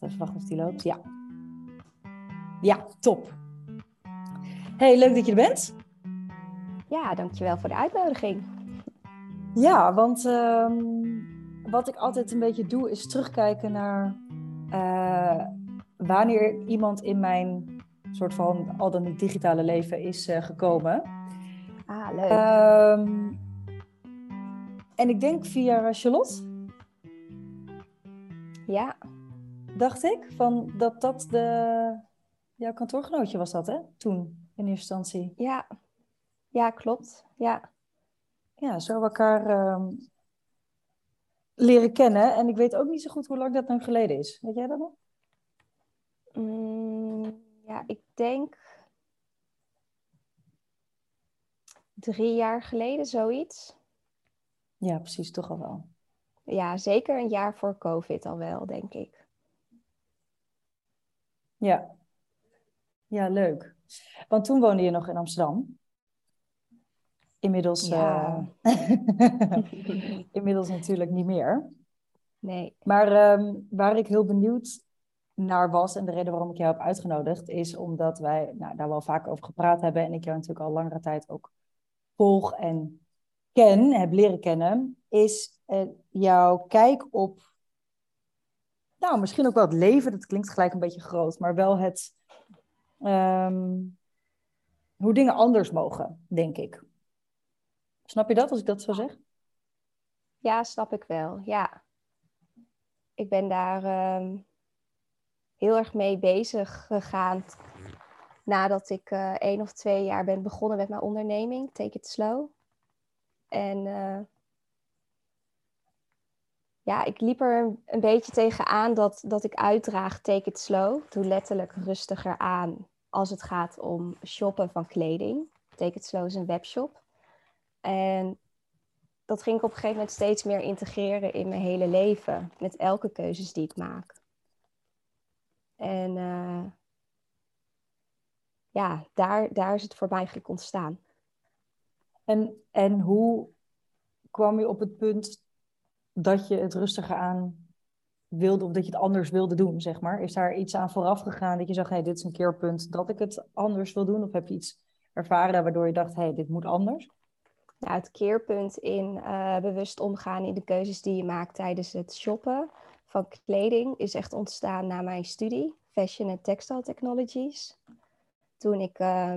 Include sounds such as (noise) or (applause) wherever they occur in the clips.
Even wachten of die loopt. Ja. Ja, top. Hey, leuk dat je er bent. Ja, dankjewel voor de uitnodiging. Ja, want ehm, wat ik altijd een beetje doe, is terugkijken naar uh, wanneer iemand in mijn soort van al dan niet digitale leven is uh, gekomen. Ah, leuk. Um, en ik denk via Charlotte. Ja. Dacht ik, van dat dat de, jouw kantoorgenootje was dat, hè? Toen, in eerste instantie. Ja, ja klopt. Ja, ja zo elkaar um, leren kennen. En ik weet ook niet zo goed hoe lang dat nou geleden is. Weet jij dat nog? Mm, ja, ik denk drie jaar geleden, zoiets. Ja, precies, toch al wel. Ja, zeker een jaar voor COVID al wel, denk ik. Ja. Ja, leuk. Want toen woonde je nog in Amsterdam. Inmiddels, ja. uh, (laughs) inmiddels natuurlijk niet meer. Nee. Maar um, waar ik heel benieuwd naar was en de reden waarom ik jou heb uitgenodigd, is omdat wij nou, daar wel vaak over gepraat hebben en ik jou natuurlijk al langere tijd ook volg en ken, heb leren kennen, is uh, jouw kijk op, nou misschien ook wel het leven, dat klinkt gelijk een beetje groot, maar wel het, um, hoe dingen anders mogen, denk ik. Snap je dat als ik dat zo zeg? Ja, snap ik wel, ja. Ik ben daar um, heel erg mee bezig gegaan nadat ik uh, één of twee jaar ben begonnen met mijn onderneming, Take It Slow. En uh, ja, ik liep er een beetje tegenaan dat, dat ik uitdraag take it slow. Doe letterlijk rustiger aan als het gaat om shoppen van kleding. Take it slow is een webshop. En dat ging ik op een gegeven moment steeds meer integreren in mijn hele leven. Met elke keuzes die ik maak. En uh, ja, daar, daar is het voor mij eigenlijk ontstaan. En, en hoe kwam je op het punt dat je het rustiger aan wilde of dat je het anders wilde doen, zeg maar? Is daar iets aan vooraf gegaan dat je zag, hey, dit is een keerpunt dat ik het anders wil doen? Of heb je iets ervaren waardoor je dacht, hey, dit moet anders? Nou, het keerpunt in uh, bewust omgaan in de keuzes die je maakt tijdens het shoppen van kleding is echt ontstaan na mijn studie, Fashion en Textile Technologies. Toen ik uh,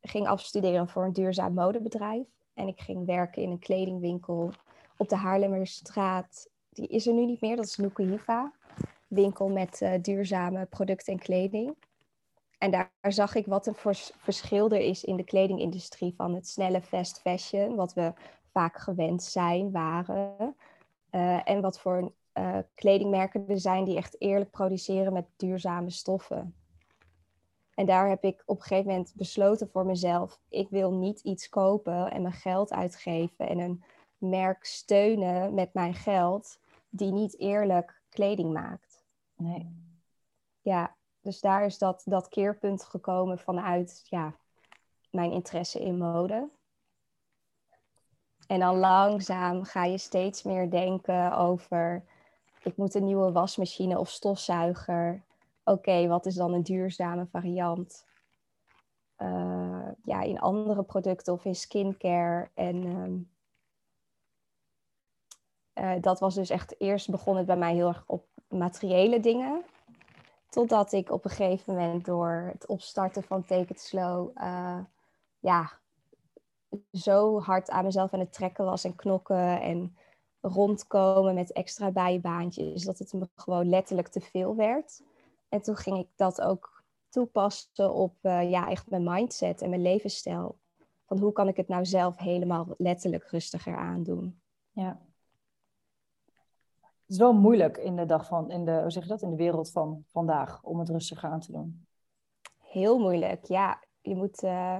ging afstuderen voor een duurzaam modebedrijf. En ik ging werken in een kledingwinkel op de Haarlemmerstraat. Die is er nu niet meer, dat is Nukuhiva. Winkel met uh, duurzame producten en kleding. En daar zag ik wat een verschil er is in de kledingindustrie van het snelle fast fashion, wat we vaak gewend zijn, waren. Uh, en wat voor uh, kledingmerken er zijn die echt eerlijk produceren met duurzame stoffen. En daar heb ik op een gegeven moment besloten voor mezelf: ik wil niet iets kopen en mijn geld uitgeven en een merk steunen met mijn geld die niet eerlijk kleding maakt. Nee. Ja, dus daar is dat, dat keerpunt gekomen vanuit ja, mijn interesse in mode. En dan langzaam ga je steeds meer denken over: ik moet een nieuwe wasmachine of stofzuiger oké, wat is dan een duurzame variant? Uh, ja, in andere producten of in skincare. En um, uh, dat was dus echt eerst begon het bij mij heel erg op materiële dingen. Totdat ik op een gegeven moment door het opstarten van Take It Slow, uh, ja, zo hard aan mezelf aan het trekken was en knokken en rondkomen met extra bijbaantjes, dat het me gewoon letterlijk te veel werd. En toen ging ik dat ook toepassen op uh, ja, echt mijn mindset en mijn levensstijl. Van hoe kan ik het nou zelf helemaal letterlijk rustiger aandoen. Ja. Het is wel moeilijk in de dag van, in de, hoe zeg je dat, in de wereld van vandaag om het rustiger aan te doen. Heel moeilijk, ja. Je moet uh,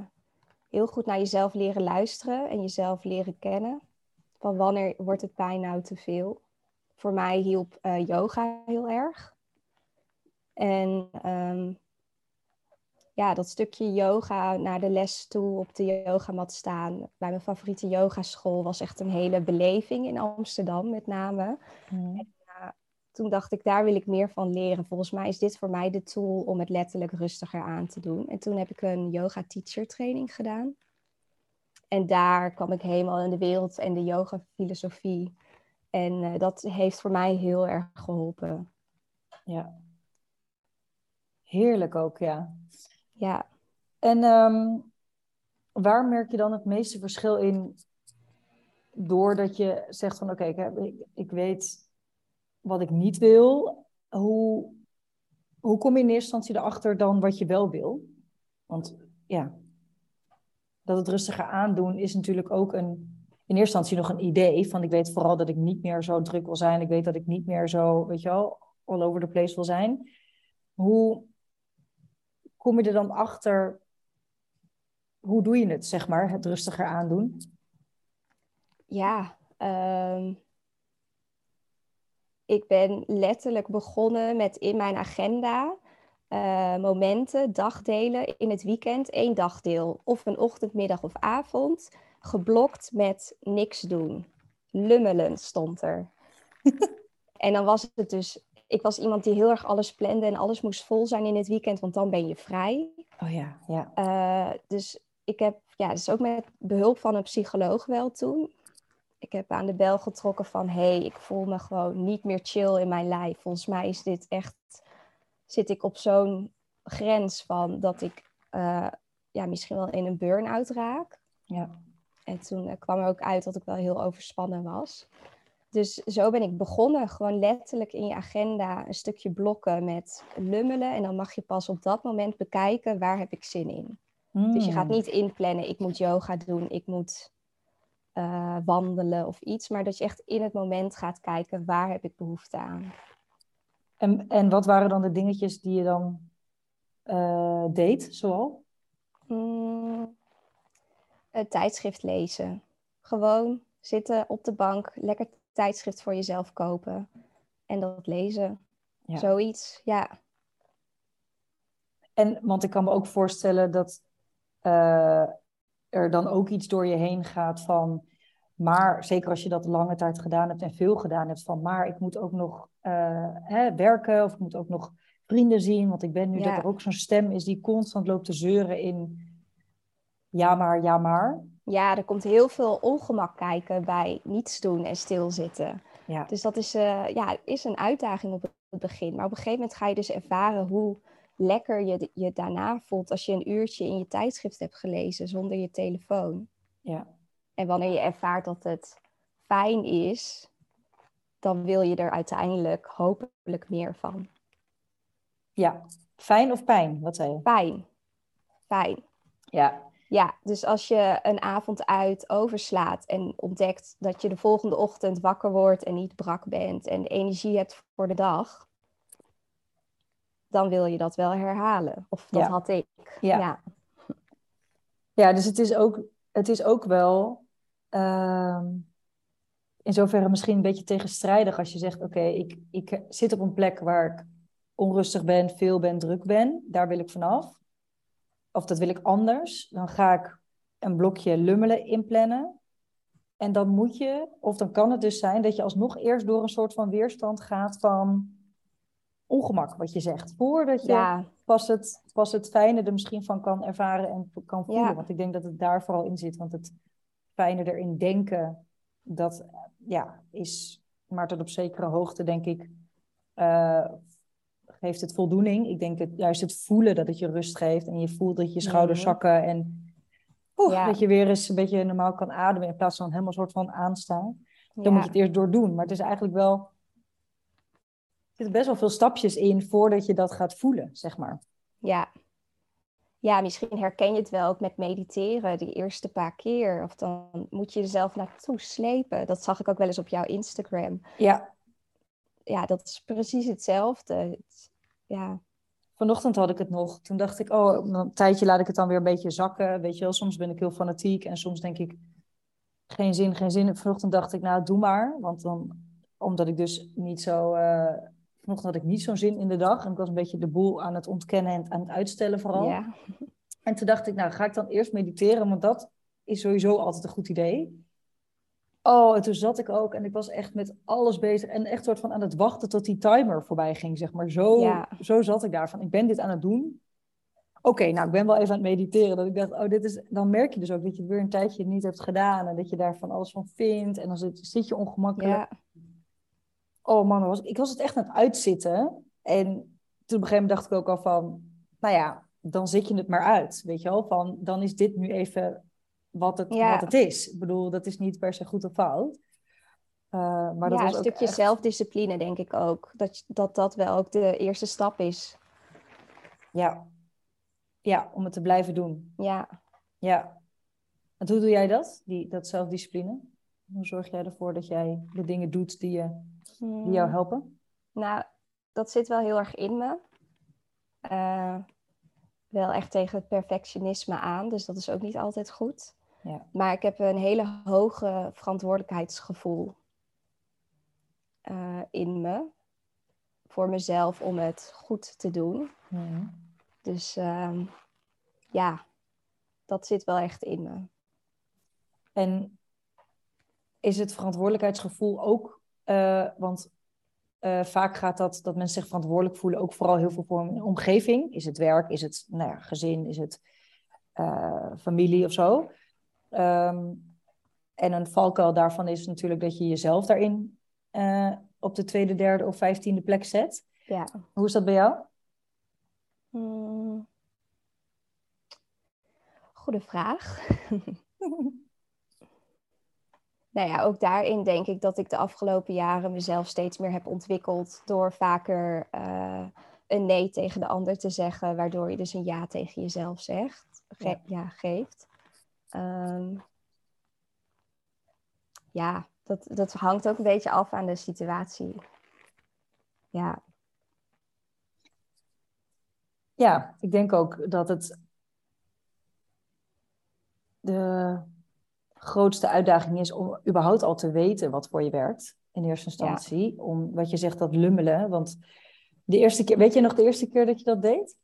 heel goed naar jezelf leren luisteren en jezelf leren kennen. Van wanneer wordt het pijn nou te veel? Voor mij hielp uh, yoga heel erg. En um, ja, dat stukje yoga naar de les toe op de yogamat staan bij mijn favoriete yogaschool was echt een hele beleving in Amsterdam met name. Mm. En, uh, toen dacht ik, daar wil ik meer van leren. Volgens mij is dit voor mij de tool om het letterlijk rustiger aan te doen. En toen heb ik een yoga teacher training gedaan. En daar kwam ik helemaal in de wereld en de yoga filosofie. En eh, dat heeft voor mij heel erg geholpen. Ja. Heerlijk ook, ja. Ja. En ehm, waar merk je dan het meeste verschil in doordat je zegt van oké, ik, ik weet wat ik niet wil. Hoe, hoe kom je in eerste instantie erachter dan wat je wel wil? Want ja, dat het rustiger aandoen is natuurlijk ook een, in eerste instantie nog een idee. Van ik weet vooral dat ik niet meer zo druk wil zijn. Ik weet dat ik niet meer zo, weet je wel, all over the place wil zijn. Hoe kom je er dan achter? Hoe doe je het, zeg maar, het rustiger aandoen? Ja, ehm, ik ben letterlijk begonnen met in mijn agenda uh, momenten, dagdelen in het weekend, één dagdeel, of een ochtend, middag of avond, geblokt met niks doen. Lummelen stond er. (laughs) en dan was het dus, ik was iemand die heel erg alles plande en alles moest vol zijn in het weekend, want dan ben je vrij. Oh ja, ja. Uh, dus ik heb, ja, dus ook met behulp van een psycholoog wel toen. Ik heb aan de bel getrokken van, hé, hey, ik voel me gewoon niet meer chill in mijn lijf. Volgens mij is dit echt zit ik op zo'n grens van dat ik uh, ja, misschien wel in een burn-out raak. Ja. En toen uh, kwam er ook uit dat ik wel heel overspannen was. Dus zo ben ik begonnen, gewoon letterlijk in je agenda een stukje blokken met lummelen. En dan mag je pas op dat moment bekijken waar heb ik zin in. Dus je gaat hmm. niet inplannen, ik moet yoga doen, ik moet uh, wandelen of iets. Maar dat je echt in het moment gaat kijken waar heb ik behoefte aan. En, en wat waren dan de dingetjes die je dan uh, deed, zoal? Mm, het tijdschrift lezen. Gewoon zitten op de bank, lekker tijdschrift voor jezelf kopen en dat lezen. Ja. Zoiets, ja. En, want ik kan me ook voorstellen dat uh, er dan ook iets door je heen gaat van, maar zeker als je dat lange tijd gedaan hebt en veel gedaan hebt, van maar ik moet ook nog uh, hè, werken of ik moet ook nog vrienden zien, want ik ben nu dat er ook zo'n stem is die constant loopt te zeuren in ja maar, ja maar. Ja, er komt heel veel ongemak kijken bij niets doen en stilzitten. Ja. Dus dat is, uh, ja, is een uitdaging op het begin. Maar op een gegeven moment ga je dus ervaren hoe lekker je je daarna voelt als je een uurtje in je tijdschrift hebt gelezen zonder je telefoon. Ja. En wanneer je ervaart dat het fijn is, dan wil je er uiteindelijk hopelijk meer van. Ja, fijn of pijn? Wat zei je? Fijn. Fijn. Ja. Ja, dus als je een avond uit overslaat en ontdekt dat je de volgende ochtend wakker wordt en niet brak bent en energie hebt voor de dag, dan wil je dat wel herhalen. Of dat had ik. Ja. ja. Ja. dus het is ook, het is ook wel Ehm, in zoverre misschien een beetje tegenstrijdig als je zegt: Oké, ik, ik zit op een plek waar ik onrustig ben, veel ben, druk ben. Daar wil ik vanaf. Of dat wil ik anders. Dan ga ik een blokje lummelen inplannen. En dan moet je, of dan kan het dus zijn dat je alsnog eerst door een soort van weerstand gaat van ongemak, wat je zegt. Voordat je pas, het, pas het fijne er misschien van kan ervaren en kan voelen. Want ik denk dat het daar vooral in zit. Want het fijne erin denken, dat ja, is maar tot op zekere hoogte, denk ik, uh, geeft het voldoening. Ik denk het, juist het voelen dat het je rust geeft en je voelt dat je schouders mhm. zakken en dat je weer eens een beetje normaal kan ademen in plaats van helemaal soort van aanstaan. Dan moet je het eerst doordoen. Maar het is eigenlijk wel. Er zitten best wel veel stapjes in voordat je dat gaat voelen, zeg maar. Ja, ja, misschien herken je het wel ook met mediteren, die eerste paar keer. Of dan moet je jezelf naartoe slepen. Dat zag ik ook wel eens op jouw Instagram. Ja. Ja, dat is precies hetzelfde. ja. Vanochtend had ik het nog. Toen dacht ik, oh, een tijdje laat ik het dan weer een beetje zakken. Weet je wel, soms ben ik heel fanatiek en soms denk ik, geen zin, geen zin. vanochtend dacht ik, nou, doe maar. Want dan, omdat ik dus niet zo... Uh, Vanochtend had ik niet zo'n zin in de dag. En ik was een beetje de boel aan het ontkennen en aan het uitstellen vooral. Ja. En toen dacht ik, nou ga ik dan eerst mediteren, want dat is sowieso altijd een goed idee. Oh, en toen zat ik ook en ik was echt met alles bezig. En echt soort van aan het wachten tot die timer voorbij ging, zeg maar. Zo, Ja. zo zat ik daar van, ik ben dit aan het doen. Oké, nou, ik ben wel even aan het mediteren. Dat ik dacht, oh, dit is... Dan merk je dus ook dat je het weer een tijdje niet hebt gedaan. En dat je daar van alles van vindt. En dan zit, zit je ongemakkelijk. Ja, Oh man, was, ik was het echt aan het uitzitten. En toen op een gegeven moment dacht ik ook al van... Nou ja, dan zit je het maar uit, weet je wel. Van, dan is dit nu even wat het, Ja. wat het is. Ik bedoel, dat is niet per se goed of fout. Eh, maar dat ja was een stukje echt- zelfdiscipline denk ik ook. Dat, dat dat wel ook de eerste stap is. Ja. ja, om het te blijven doen. Ja, Ja. En hoe doe jij dat, die, dat zelfdiscipline? Hoe zorg jij ervoor dat jij de dingen doet die, je, die jou Mm, helpen? Nou, dat zit wel heel erg in me. Eh, wel echt tegen het perfectionisme aan, dus dat is ook niet altijd goed. Ja. Maar ik heb een hele hoge verantwoordelijkheidsgevoel eh, in me. Voor mezelf om het goed te doen. Mhm. Dus ehm, ja, dat zit wel echt in me. En is het verantwoordelijkheidsgevoel ook, eh, want eh, vaak gaat dat dat mensen zich verantwoordelijk voelen, ook vooral heel veel voor hun omgeving. Is het werk, is het nou ja, gezin, is het familie of zo. Ehm, en een valkuil daarvan is natuurlijk dat je jezelf daarin eh, op de tweede, derde of vijftiende plek zet. Ja. Hoe is dat bij jou? Hmm. Goede vraag. (laughs) Nou ja, ook daarin denk ik dat ik de afgelopen jaren mezelf steeds meer heb ontwikkeld door vaker eh, een nee tegen de ander te zeggen, waardoor je dus een ja tegen jezelf zegt, ge- Ja. ja. geeft. Ehm, ja, dat, dat hangt ook een beetje af aan de situatie. Ja, Ja, ik denk ook dat het de grootste uitdaging is om überhaupt al te weten wat voor je werkt in eerste instantie. Om wat je zegt, dat lummelen. Want de eerste keer, weet je nog de eerste keer dat je dat deed?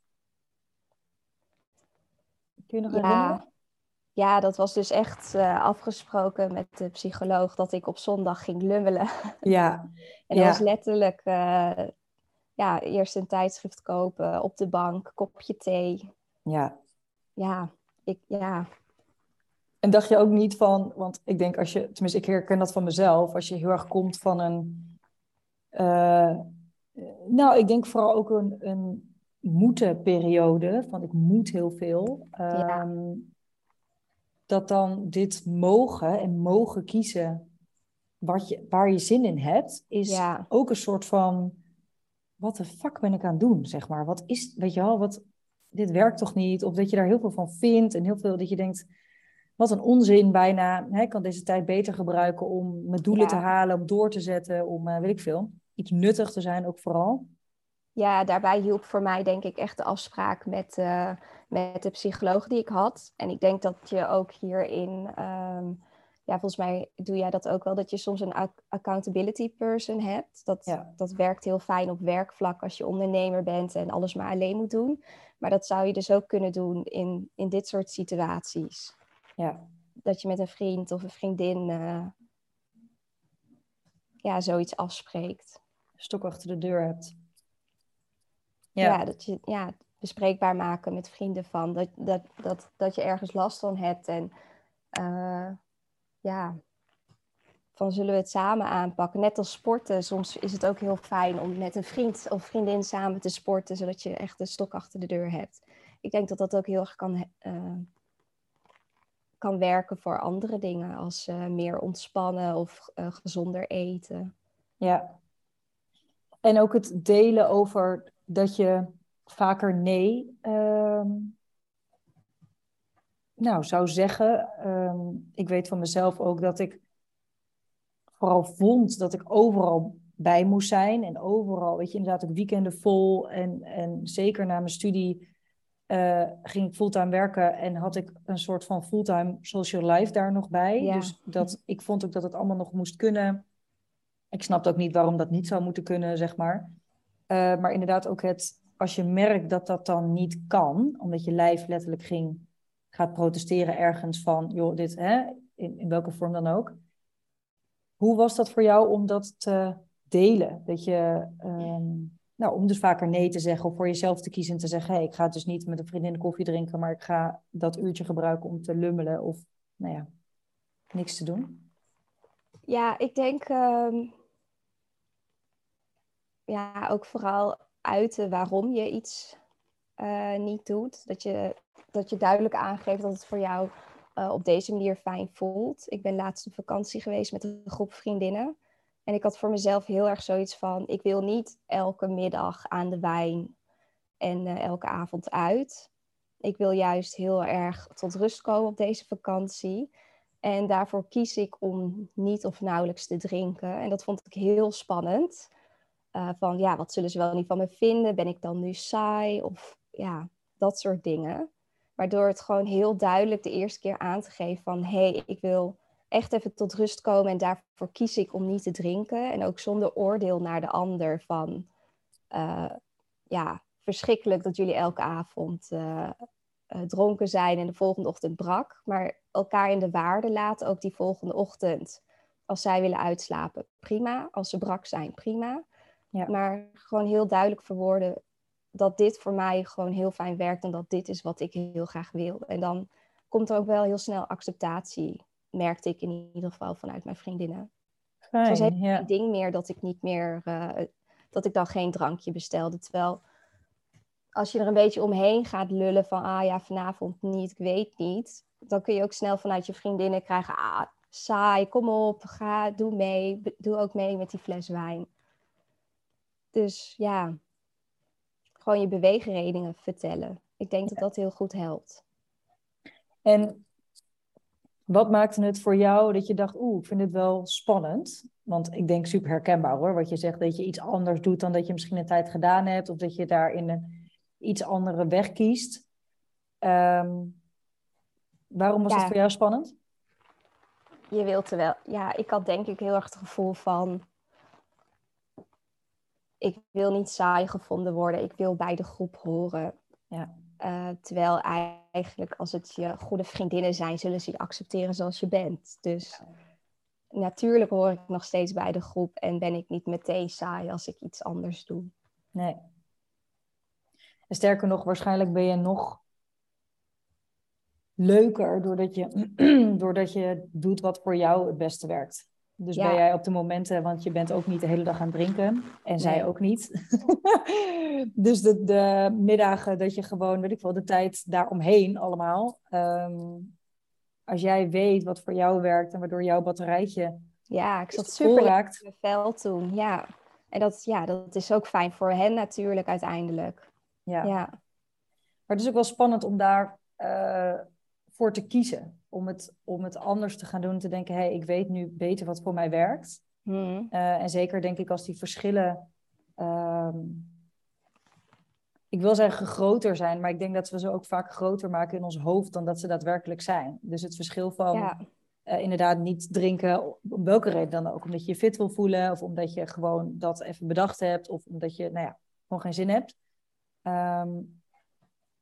Kun je nog herinneren? Ja, dat was dus echt eh, afgesproken met de psycholoog dat ik op zondag ging lummelen. (laughs) Ja, En Ja. dat was letterlijk eh, ja, eerst een tijdschrift kopen op de bank, kopje thee. ja. Ja, ik, ja, En dacht je ook niet van, want ik denk als je, tenminste ik herken dat van mezelf, als je heel erg komt van een, eh, nou ik denk vooral ook een, een moeten periode, van ik moet heel veel, Ja. Dat dan dit mogen en mogen kiezen wat je, waar je zin in hebt, is Ja. ook een soort van, wat de fuck ben ik aan het doen, zeg maar. Wat is, weet je wel, wat, dit werkt toch niet? Of dat je daar heel veel van vindt en heel veel dat je denkt, wat een onzin bijna. Hè, ik kan deze tijd beter gebruiken om mijn doelen Ja. te halen, om door te zetten, om eh, weet ik veel. Iets nuttig te zijn ook vooral. Ja, daarbij hielp voor mij denk ik echt de afspraak met, eh, met de psycholoog die ik had. En ik denk dat je ook hierin, ehm, ja, volgens mij doe jij dat ook wel, dat je soms een ac- accountability person hebt. Dat, Ja. dat werkt heel fijn op werkvlak als je ondernemer bent en alles maar alleen moet doen. Maar dat zou je dus ook kunnen doen in, in dit soort situaties. Ja, dat je met een vriend of een vriendin eh, ja, zoiets afspreekt. stok achter de deur hebt. Ja. Ja, dat je ja, bespreekbaar maken met vrienden van dat, dat, dat, dat je ergens last van hebt. En eh, ja, van zullen we het samen aanpakken. Net als sporten, soms is het ook heel fijn om met een vriend of vriendin samen te sporten, zodat je echt een stok achter de deur hebt. Ik denk dat dat ook heel erg kan, eh, kan werken voor andere dingen, als eh, meer ontspannen of gezonder eten. ja. En ook het delen over dat je vaker nee ehm, nou, zou zeggen. Ehm, ik weet van mezelf ook dat ik vooral vond dat ik overal bij moest zijn. En overal, weet je, inderdaad ook weekenden vol. En, en zeker na mijn studie eh, ging ik fulltime werken en had ik een soort van fulltime social life daar nog bij. Ja. Dus dat, ik vond ook dat het allemaal nog moest kunnen. Ik snapte ook niet waarom dat niet zou moeten kunnen, zeg maar. Eh, maar inderdaad ook het, als je merkt dat dat dan niet kan, omdat je lijf letterlijk ging, gaat protesteren ergens van, joh, dit, hè, in, in welke vorm dan ook. Hoe was dat voor jou om dat te delen? Dat je, ehm, nou, om dus vaker nee te zeggen of voor jezelf te kiezen en te zeggen: hey, ik ga dus niet met een vriendin koffie drinken, maar ik ga dat uurtje gebruiken om te lummelen of, nou ja, niks te doen? Ja, ik denk ehm, ja, ook vooral uiten waarom je iets uh, niet doet. Dat je, dat je duidelijk aangeeft dat het voor jou uh, op deze manier fijn voelt. Ik ben laatst op vakantie geweest met een groep vriendinnen. En ik had voor mezelf heel erg zoiets van: ik wil niet elke middag aan de wijn en uh, elke avond uit. Ik wil juist heel erg tot rust komen op deze vakantie. En daarvoor kies ik om niet of nauwelijks te drinken. En dat vond ik heel spannend. Uh, van ja, wat zullen ze wel niet van me vinden? Ben ik dan nu saai? Of ja, dat soort dingen. Waardoor het gewoon heel duidelijk de eerste keer aan te geven van hé, hey, ik wil echt even tot rust komen en daarvoor kies ik om niet te drinken. En ook zonder oordeel naar de ander van uh, ja, verschrikkelijk dat jullie elke avond uh, dronken zijn en de volgende ochtend brak. Maar elkaar in de waarde laten, ook die volgende ochtend. Als zij willen uitslapen, prima. Als ze brak zijn, prima. Ja. Maar gewoon heel duidelijk verwoorden dat dit voor mij gewoon heel fijn werkt en dat dit is wat ik heel graag wil. En dan komt er ook wel heel snel acceptatie, merkte ik in ieder geval vanuit mijn vriendinnen. Fijn, het was helemaal geen ding meer dat ik niet meer, uh, dat ik dan geen drankje bestelde. Terwijl als je er een beetje omheen gaat lullen van, ah ja, vanavond niet, ik weet niet. Dan kun je ook snel vanuit je vriendinnen krijgen, ah, saai, kom op, ga, doe mee. Doe ook mee met die fles wijn. Dus ja, gewoon je beweegredenen vertellen. Ik denk dat dat heel goed helpt. En wat maakte het voor jou dat je dacht, oeh, ik vind het wel spannend? Want ik denk super herkenbaar hoor, wat je zegt, dat je iets anders doet dan dat je misschien een tijd gedaan hebt, of dat je daar in een iets andere weg kiest. Um, waarom was het voor jou spannend? Je wilt er wel, ja, ik had denk ik heel erg het gevoel van, ik wil niet saai gevonden worden. Ik wil bij de groep horen. Ja. Uh, terwijl eigenlijk als het je goede vriendinnen zijn, zullen ze je accepteren zoals je bent. Dus natuurlijk hoor ik nog steeds bij de groep en ben ik niet meteen saai als ik iets anders doe. Nee. En sterker nog, waarschijnlijk ben je nog leuker doordat je, (clears throat) doordat je doet wat voor jou het beste werkt. Dus ben jij op de momenten, want je bent ook niet de hele dag aan het drinken. En zij ook niet. (laughs) dus de, de middagen dat je gewoon, weet ik wel, de tijd daaromheen allemaal. Ehm, als jij weet wat voor jou werkt en waardoor jouw batterijtje. Ja, ik zat super raakt. in mijn vel toen. Ja. En dat, ja, dat is ook fijn voor hen natuurlijk uiteindelijk. Ja. ja. Maar het is ook wel spannend om daar uh, voor te kiezen om het, om het anders te gaan doen. Te denken, hé, hey, ik weet nu beter wat voor mij werkt. Hmm. Uh, en zeker denk ik als die verschillen... Um, ik wil zeggen groter zijn, maar ik denk dat we ze ook vaak groter maken in ons hoofd dan dat ze daadwerkelijk zijn. Dus het verschil van ja. uh, inderdaad niet drinken, om welke reden dan ook. Omdat je je fit wil voelen, of omdat je gewoon dat even bedacht hebt, of omdat je, nou ja, gewoon geen zin hebt. Um,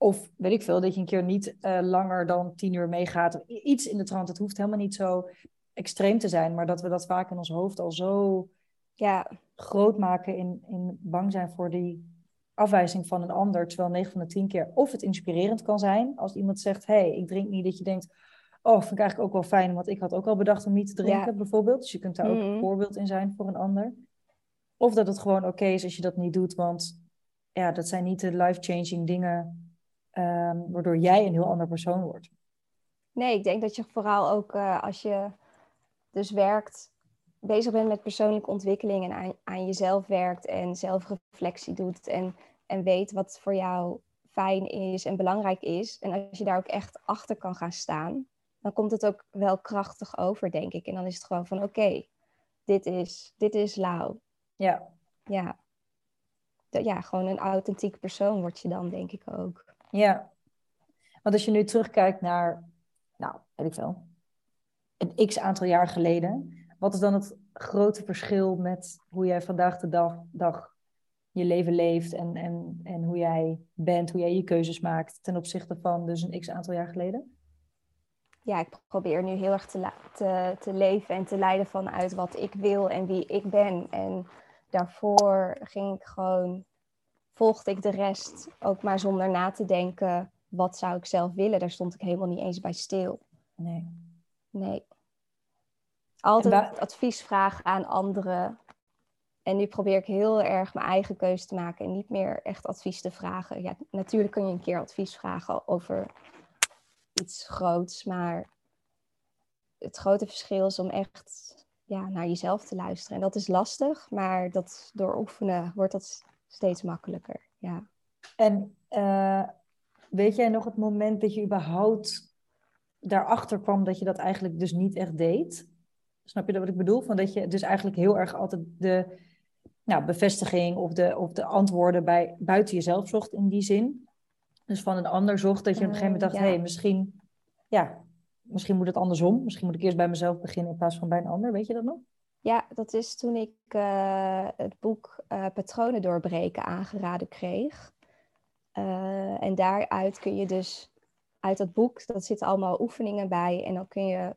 of weet ik veel, dat je een keer niet uh, langer dan tien uur meegaat. Iets in de trant. Het hoeft helemaal niet zo extreem te zijn. Maar dat we dat vaak in ons hoofd al zo ja, groot maken. In, in bang zijn voor die afwijzing van een ander. Terwijl 9 van de 10 keer of het inspirerend kan zijn. Als iemand zegt, hé, hey, ik drink niet. Dat je denkt, oh, vind ik eigenlijk ook wel fijn. Want ik had ook al bedacht om niet te drinken, bijvoorbeeld. Dus je kunt daar ook een mhm. voorbeeld in zijn voor een ander. Of dat het gewoon oké is als je dat niet doet. Want ja, dat zijn niet de life-changing dingen Ehm, waardoor jij een heel ander persoon wordt. Nee, ik denk dat je vooral ook uh, als je dus werkt, bezig bent met persoonlijke ontwikkeling en aan, aan, jezelf werkt en zelfreflectie doet en, en weet wat voor jou fijn is en belangrijk is. En als je daar ook echt achter kan gaan staan, dan komt het ook wel krachtig over, denk ik. En dan is het gewoon van oké, dit, is, dit is Lau. Ja. Ja. Ja, gewoon een authentiek persoon word je dan, denk ik ook. Ja, want als je nu terugkijkt naar, nou, weet ik wel, een x aantal jaar geleden, wat is dan het grote verschil met hoe jij vandaag de dag, dag je leven leeft en, en, en hoe jij bent, hoe jij je keuzes maakt ten opzichte van dus een x aantal jaar geleden? ja, ik probeer nu heel erg te, te, te leven en te leiden vanuit wat ik wil en wie ik ben. En daarvoor ging ik gewoon, volgde ik de rest ook maar zonder na te denken, wat zou ik zelf willen? Daar stond ik helemaal niet eens bij stil. Nee. Nee. Altijd advies vragen aan anderen. En nu probeer ik heel erg mijn eigen keuze te maken en niet meer echt advies te vragen. Ja, natuurlijk kun je een keer advies vragen over iets groots, maar het grote verschil is om echt ja, naar jezelf te luisteren. En dat is lastig, maar dat, door oefenen wordt dat steeds makkelijker. Ja. En uh, weet jij nog het moment dat je überhaupt daarachter kwam dat je dat eigenlijk dus niet echt deed? Snap je dat wat ik bedoel? Van dat je dus eigenlijk heel erg altijd de nou, bevestiging of de, of de antwoorden bij, buiten jezelf zocht in die zin. Dus van een ander zocht dat je op een gegeven moment dacht, hé, hey, misschien, ja, misschien moet het andersom. Misschien moet ik eerst bij mezelf beginnen in plaats van bij een ander. Weet je dat nog? Ja, dat is toen ik uh, het boek uh, Patronen doorbreken aangeraden kreeg. Uh, en daaruit kun je dus, uit dat boek, dat zitten allemaal oefeningen bij. En dan kun je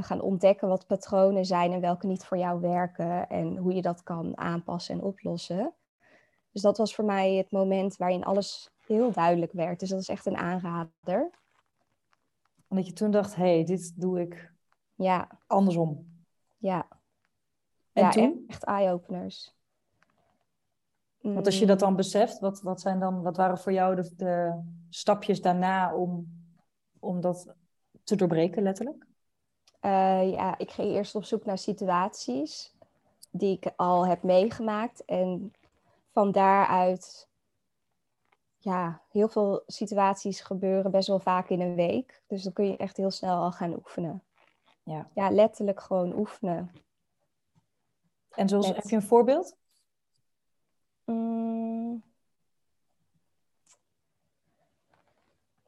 gaan ontdekken wat patronen zijn en welke niet voor jou werken. En hoe je dat kan aanpassen en oplossen. Dus dat was voor mij het moment waarin alles heel duidelijk werd. Dus dat is echt een aanrader. Omdat je toen dacht, hé, hey, dit doe ik ja. andersom. Ja. En ja, toen? Echt eye-openers. Want als je dat dan beseft, wat, wat, zijn dan, wat waren voor jou de, de stapjes daarna om, om dat te doorbreken, letterlijk? Uh, ja, ik ging eerst op zoek naar situaties die ik al heb meegemaakt. En van daaruit ja, heel veel situaties gebeuren best wel vaak in een week. Dus dan kun je echt heel snel al gaan oefenen. Ja, ja letterlijk gewoon oefenen. En zoals, heb je een voorbeeld? Mm.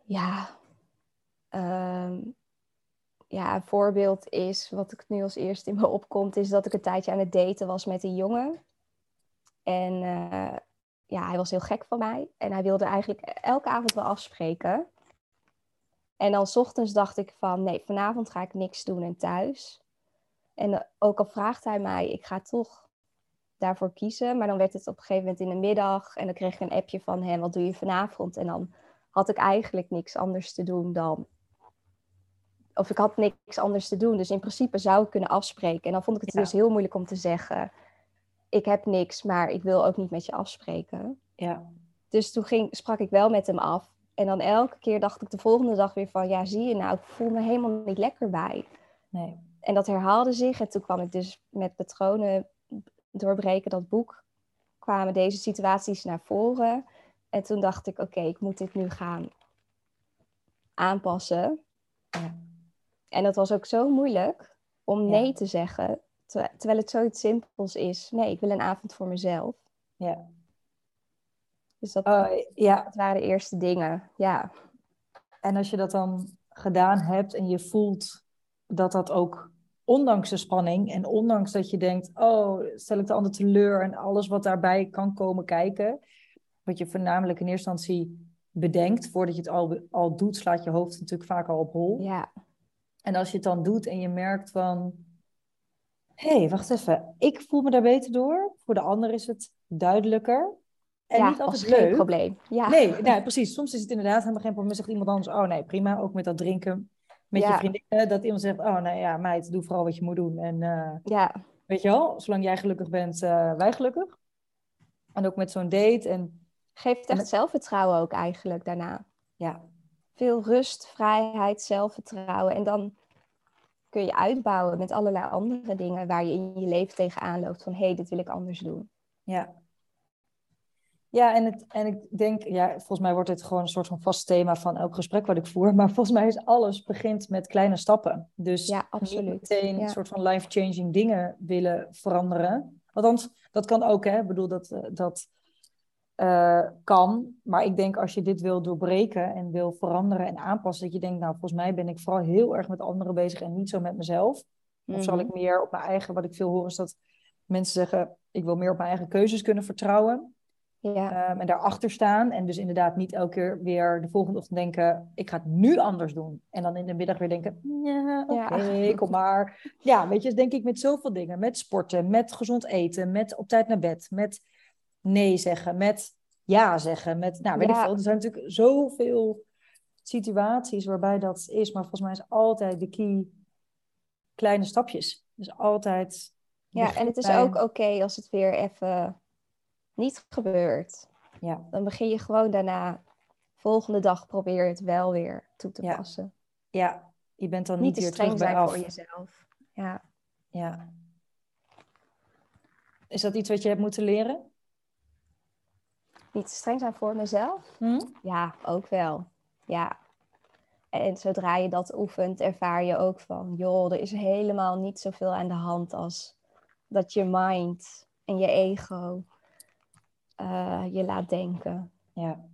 ja. Ehm, ja, een voorbeeld is, wat ik nu als eerste in me opkomt, is dat ik een tijdje aan het daten was met een jongen. En uh, ja, hij was heel gek van mij. En hij wilde eigenlijk elke avond wel afspreken. En dan s ochtends dacht ik van, nee, vanavond ga ik niks doen en thuis. En eh, ook al vraagt hij mij, ik ga toch daarvoor kiezen. Maar dan werd het op een gegeven moment in de middag. En dan kreeg ik een appje van hem, wat doe je vanavond? En dan had ik eigenlijk niks anders te doen dan... Of ik had niks anders te doen. Dus in principe zou ik kunnen afspreken. En dan vond ik het dus heel moeilijk om te zeggen ik heb niks, maar ik wil ook niet met je afspreken. Ja. Dus toen ging, sprak ik wel met hem af. En dan elke keer dacht ik de volgende dag weer van, ja, zie je nou, ik voel me helemaal niet lekker bij. Nee. En dat herhaalde zich. En toen kwam ik dus met patronen doorbreken, dat boek, kwamen deze situaties naar voren. En toen dacht ik, oké, ik moet dit nu gaan aanpassen. Ja. En dat was ook zo moeilijk om nee te zeggen terwijl het zoiets simpels is. Nee, ik wil een avond voor mezelf. Ja. Dus dat, uh, ja. dat waren de eerste dingen, ja. En als je dat dan gedaan hebt en je voelt dat dat ook, ondanks de spanning en ondanks dat je denkt, oh, stel ik de ander teleur en alles wat daarbij kan komen kijken, wat je voornamelijk in eerste instantie bedenkt, voordat je het al, al doet, slaat je hoofd natuurlijk vaak al op hol. Ja. En als je het dan doet en je merkt van, hé, hey, wacht even, ik voel me daar beter door. Voor de ander is het duidelijker. En ja, niet altijd leuk. geen probleem. Ja. Nee, nou, precies. Soms is het inderdaad helemaal geen probleem. Zegt iemand anders, oh nee, prima. Ook met dat drinken met je vriendinnen. Dat iemand zegt, oh nee, ja, meid, doe vooral wat je moet doen. En uh, ja. weet je wel, zolang jij gelukkig bent, uh, wij gelukkig. En ook met zo'n date. En, Geeft echt zelfvertrouwen ook eigenlijk daarna. Ja. Veel rust, vrijheid, zelfvertrouwen. En dan kun je uitbouwen met allerlei andere dingen waar je in je leven tegenaan loopt. Van hé, hey, dit wil ik anders doen. Ja. Ja, en, het, en ik denk, ja, volgens mij wordt dit gewoon een soort van vast thema van elk gesprek wat ik voer. Maar (laughs) volgens mij is alles begint met kleine stappen. Dus ja, absoluut. niet meteen een soort van life-changing dingen willen veranderen. Althans, dat kan ook, hè. Ik bedoel, dat, eh, dat uh, kan. Maar ik denk als je dit wil doorbreken en wil veranderen en aanpassen, dat je denkt, nou, volgens mij ben ik vooral heel erg met anderen bezig en niet zo met mezelf. Of zal ik mhm. meer op mijn eigen, wat ik veel hoor, is dat mensen zeggen, ik wil meer op mijn eigen keuzes kunnen vertrouwen. Ja. Um, en daarachter staan. En dus inderdaad niet elke keer weer de volgende ochtend denken... ik ga het nu anders doen. En dan in de middag weer denken... ja, oké, kom maar. Ja, weet je, denk ik met zoveel dingen. Met sporten, met gezond eten, met op tijd naar bed... met nee zeggen, met ja zeggen. Met, nou, weet ik veel. Er zijn natuurlijk zoveel situaties waarbij dat is. Maar volgens mij is altijd de key kleine stapjes. Dus altijd... Ja, en het is ook oké als het weer even niet gebeurt. Ja. Dan begin je gewoon daarna, volgende dag probeer je het wel weer toe te passen. Ja, je bent dan niet, niet, te streng zijn af. voor jezelf. Ja. Ja. Is dat iets wat je hebt moeten leren? Niet te streng zijn voor mezelf? Hm? Ja, ook wel. Ja. En zodra je dat oefent, ervaar je ook van, joh, er is helemaal niet zoveel aan de hand als dat je mind en je ego uh, je laat denken. Ja.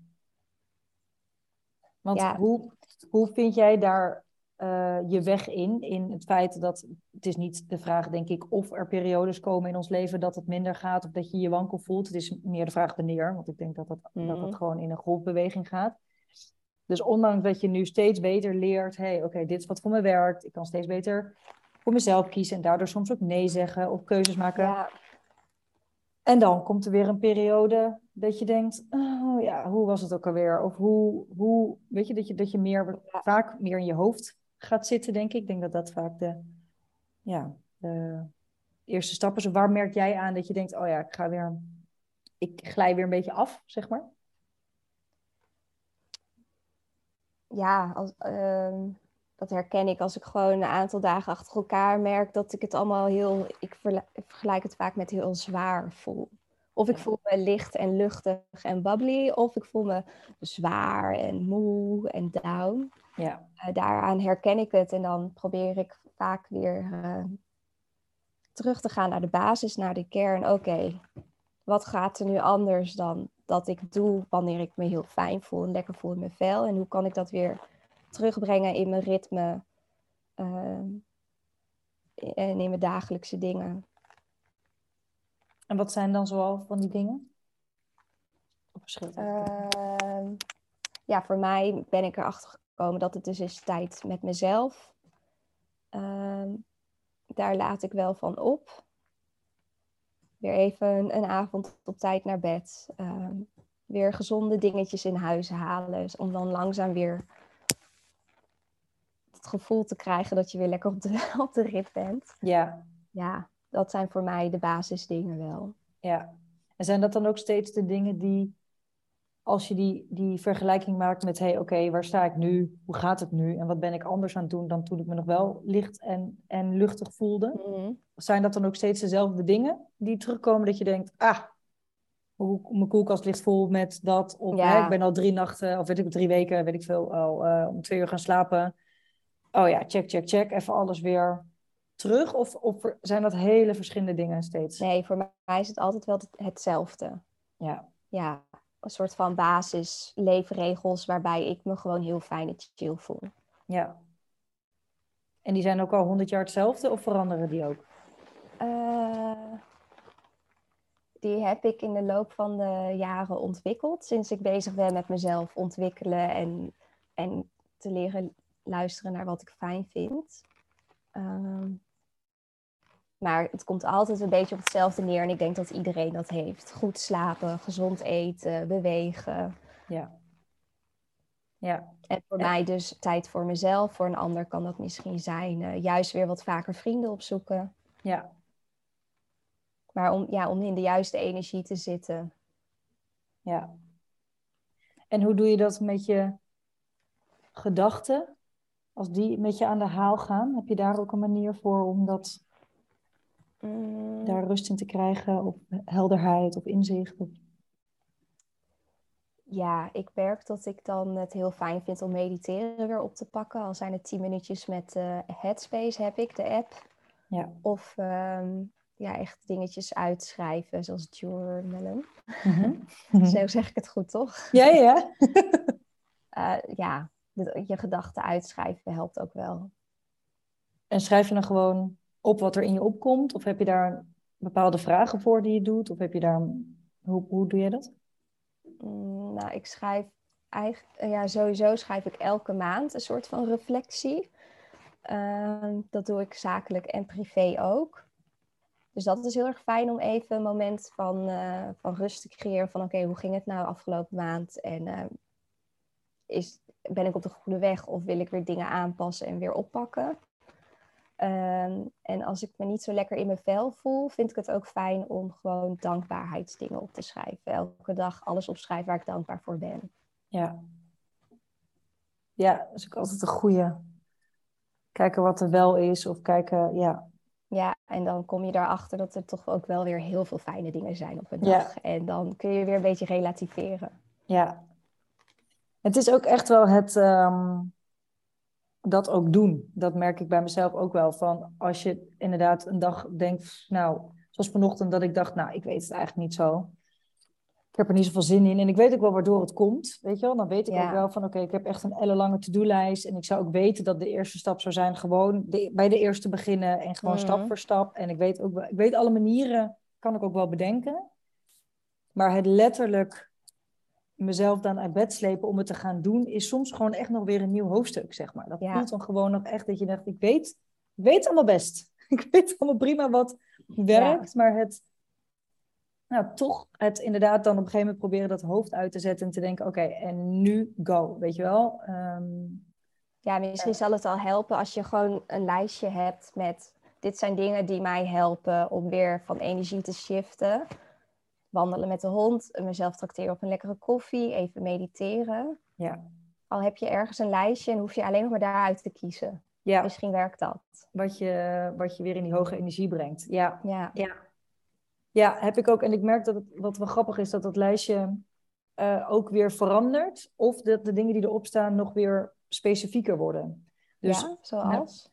Want Ja. Hoe, hoe vind jij daar eh, je weg in? In het feit dat het is niet de vraag, denk ik, of er periodes komen in ons leven dat het minder gaat of dat je je wankel voelt. Het is meer de vraag wanneer, want ik denk dat dat, dat, Mhm. dat gewoon in een golfbeweging gaat. Dus ondanks dat je nu steeds beter leert, hey, oké, dit is wat voor me werkt. Ik kan steeds beter voor mezelf kiezen en daardoor soms ook nee zeggen of keuzes maken. Ja, En dan komt er weer een periode dat je denkt, oh ja, hoe was het ook alweer? Of hoe, hoe weet je, dat je, dat je meer, vaak meer in je hoofd gaat zitten, denk ik. Ik denk dat dat vaak de, ja, de eerste stap is. Waar merk jij aan dat je denkt, oh ja, ik ga weer, ik glij weer een beetje af, zeg maar? ja als, ehm, dat herken ik als ik gewoon een aantal dagen achter elkaar merk dat ik het allemaal heel, ik vergelijk het vaak met heel zwaar voel. Of ik voel me licht en luchtig en bubbly, of ik voel me zwaar en moe en down. Ja, Eh, daaraan herken ik het en dan probeer ik vaak weer eh, terug te gaan naar de basis, naar de kern. Oké, wat gaat er nu anders dan dat ik doe wanneer ik me heel fijn voel en lekker voel in mijn vel? En hoe kan ik dat weer terugbrengen in mijn ritme ehm, en in mijn dagelijkse dingen? en wat zijn dan zoal van die dingen? Ehm, ja, voor mij ben ik erachter gekomen dat het dus is tijd met mezelf. Ehm, daar laat ik wel van op. Weer even een, een avond op tijd naar bed. Ehm, weer gezonde dingetjes in huis halen. Om dan langzaam weer het gevoel te krijgen dat je weer lekker op de, (laughs) op de rit bent. Ja, Ja, dat zijn voor mij de basisdingen wel. Ja, en zijn dat dan ook steeds de dingen die, als je die, die vergelijking maakt met, hé, hey, oké, waar sta ik nu? Hoe gaat het nu? En wat ben ik anders aan het doen dan toen ik me nog wel licht en, en luchtig voelde? Mhm. Zijn dat dan ook steeds dezelfde dingen die terugkomen dat je denkt, ah, mijn koelkast ligt vol met dat. Of Ja. hè, ik ben al drie nachten, of weet ik, drie weken, weet ik veel, al eh, om twee uur gaan slapen. Oh ja, check, check, check. Even alles weer terug. Of, of zijn dat hele verschillende dingen steeds? Nee, voor mij is het altijd wel het- hetzelfde. Ja, ja, een soort van basis leefregels waarbij ik me gewoon heel fijn en chill voel. Ja. En die zijn ook al honderd jaar hetzelfde of veranderen die ook? Eh, die heb ik in de loop van de jaren ontwikkeld. Sinds ik bezig ben met mezelf ontwikkelen en, en te leren luisteren naar wat ik fijn vind. Ehm, maar het komt altijd een beetje op hetzelfde neer. En ik denk dat iedereen dat heeft. Goed slapen, gezond eten, bewegen. Ja. Ja, En voor Ja. mij dus tijd voor mezelf. Voor een ander kan dat misschien zijn eh, juist weer wat vaker vrienden opzoeken. ja, Maar om, ja, om in de juiste energie te zitten. ja. En hoe doe je dat met je gedachten? Als die met je aan de haal gaan, heb je daar ook een manier voor om dat, Mm, daar rust in te krijgen? Of helderheid of inzicht? Of... Ja, ik merk dat ik dan het heel fijn vind om mediteren weer op te pakken. Al zijn het tien minuutjes met eh, Headspace heb ik, de app. Ja. Of ehm, ja, echt dingetjes uitschrijven, zoals journalen. Mhm. (laughs) Zo zeg ik het goed, toch? Ja, ja, ja. (laughs) Eh, ja, je gedachten uitschrijven helpt ook wel. En schrijf je dan gewoon op wat er in je opkomt? Of heb je daar bepaalde vragen voor die je doet? Of heb je daar... Hoe, hoe doe je dat? Nou, ik schrijf eigenlijk, ja, sowieso schrijf ik elke maand een soort van reflectie. Ehm, dat doe ik zakelijk en privé ook. Dus dat is heel erg fijn om even een moment van, uh, van rust te creëren. Van oké, hoe ging het nou afgelopen maand? En uh, is, ben ik op de goede weg of wil ik weer dingen aanpassen en weer oppakken? Um, en als ik me niet zo lekker in mijn vel voel, vind ik het ook fijn om gewoon dankbaarheidsdingen op te schrijven. Elke dag alles opschrijven waar ik dankbaar voor ben. Ja. Ja, dat is ook altijd een goede. Kijken wat er wel is of kijken, ja. Ja, en dan kom je daarachter dat er toch ook wel weer heel veel fijne dingen zijn op een dag. Ja. En dan kun je weer een beetje relativeren. Ja. Het is ook echt wel het um, dat ook doen. Dat merk ik bij mezelf ook wel. Van als je inderdaad een dag denkt, nou, zoals vanochtend dat ik dacht, nou, ik weet het eigenlijk niet zo ik heb er niet zoveel zin in. En ik weet ook wel waardoor het komt. Weet je wel? Dan weet ik ook wel van oké, ik heb echt een ellenlange to-do-lijst. En ik zou ook weten dat de eerste stap zou zijn gewoon de, bij de eerste beginnen. En gewoon stap mhm. voor stap. En ik weet ook wel, ik weet alle manieren, kan ik ook wel bedenken. Maar het letterlijk mezelf dan uit bed slepen om het te gaan doen, is soms gewoon echt nog weer een nieuw hoofdstuk, zeg maar. Dat voelt dan gewoon nog echt dat je denkt, ik weet, ik weet allemaal best. (laughs) ik weet allemaal prima wat werkt, maar het nou, toch het inderdaad dan op een gegeven moment proberen dat hoofd uit te zetten en te denken, oké, en nu go, weet je wel? Ehm, ja, misschien zal het al helpen als je gewoon een lijstje hebt met, dit zijn dingen die mij helpen om weer van energie te shiften. Wandelen met de hond, mezelf tracteren op een lekkere koffie, even mediteren. Ja. Al heb je ergens een lijstje en hoef je alleen nog maar daaruit te kiezen. Ja. Misschien werkt dat. Wat je, wat je weer in die hoge energie brengt. Ja. Ja. ja. Ja, heb ik ook. En ik merk dat het wat wel grappig is dat dat lijstje uh, ook weer verandert. Of dat de dingen die erop staan nog weer specifieker worden. Dus, ja, zoals?